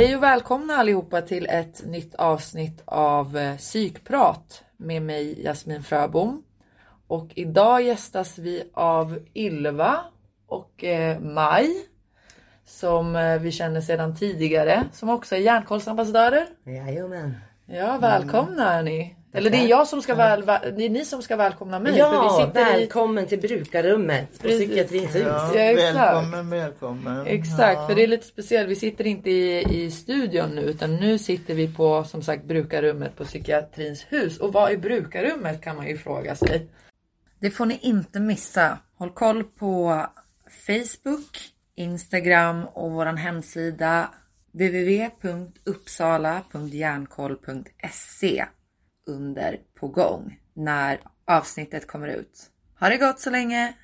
Hej och välkomna allihopa till ett nytt avsnitt av eh, Psykprat med mig Jasmin Fröbom. Och idag gästas vi av Ylva och eh, Maj som eh, vi känner sedan tidigare som också är Hjärnkollsambassadörer. Jajamän. Ja, välkomna är ni. Eller det är jag som ska väl, det är ni som ska välkomna mig. Ja, för vi sitter i, välkommen till brukarrummet på. Psykiatrins hus. Ja, välkommen, välkommen. Exakt, Ja. för det är lite speciellt. Vi sitter inte i, i studion nu utan nu sitter vi på som sagt brukarrummet på Psykiatrins hus. Och vad är brukarrummet kan man ju fråga sig. Det får ni inte missa. Håll koll på Facebook, Instagram och våran hemsida www.uppsala.hjärnkoll.se under på gång när avsnittet kommer ut. Ha det gott så länge!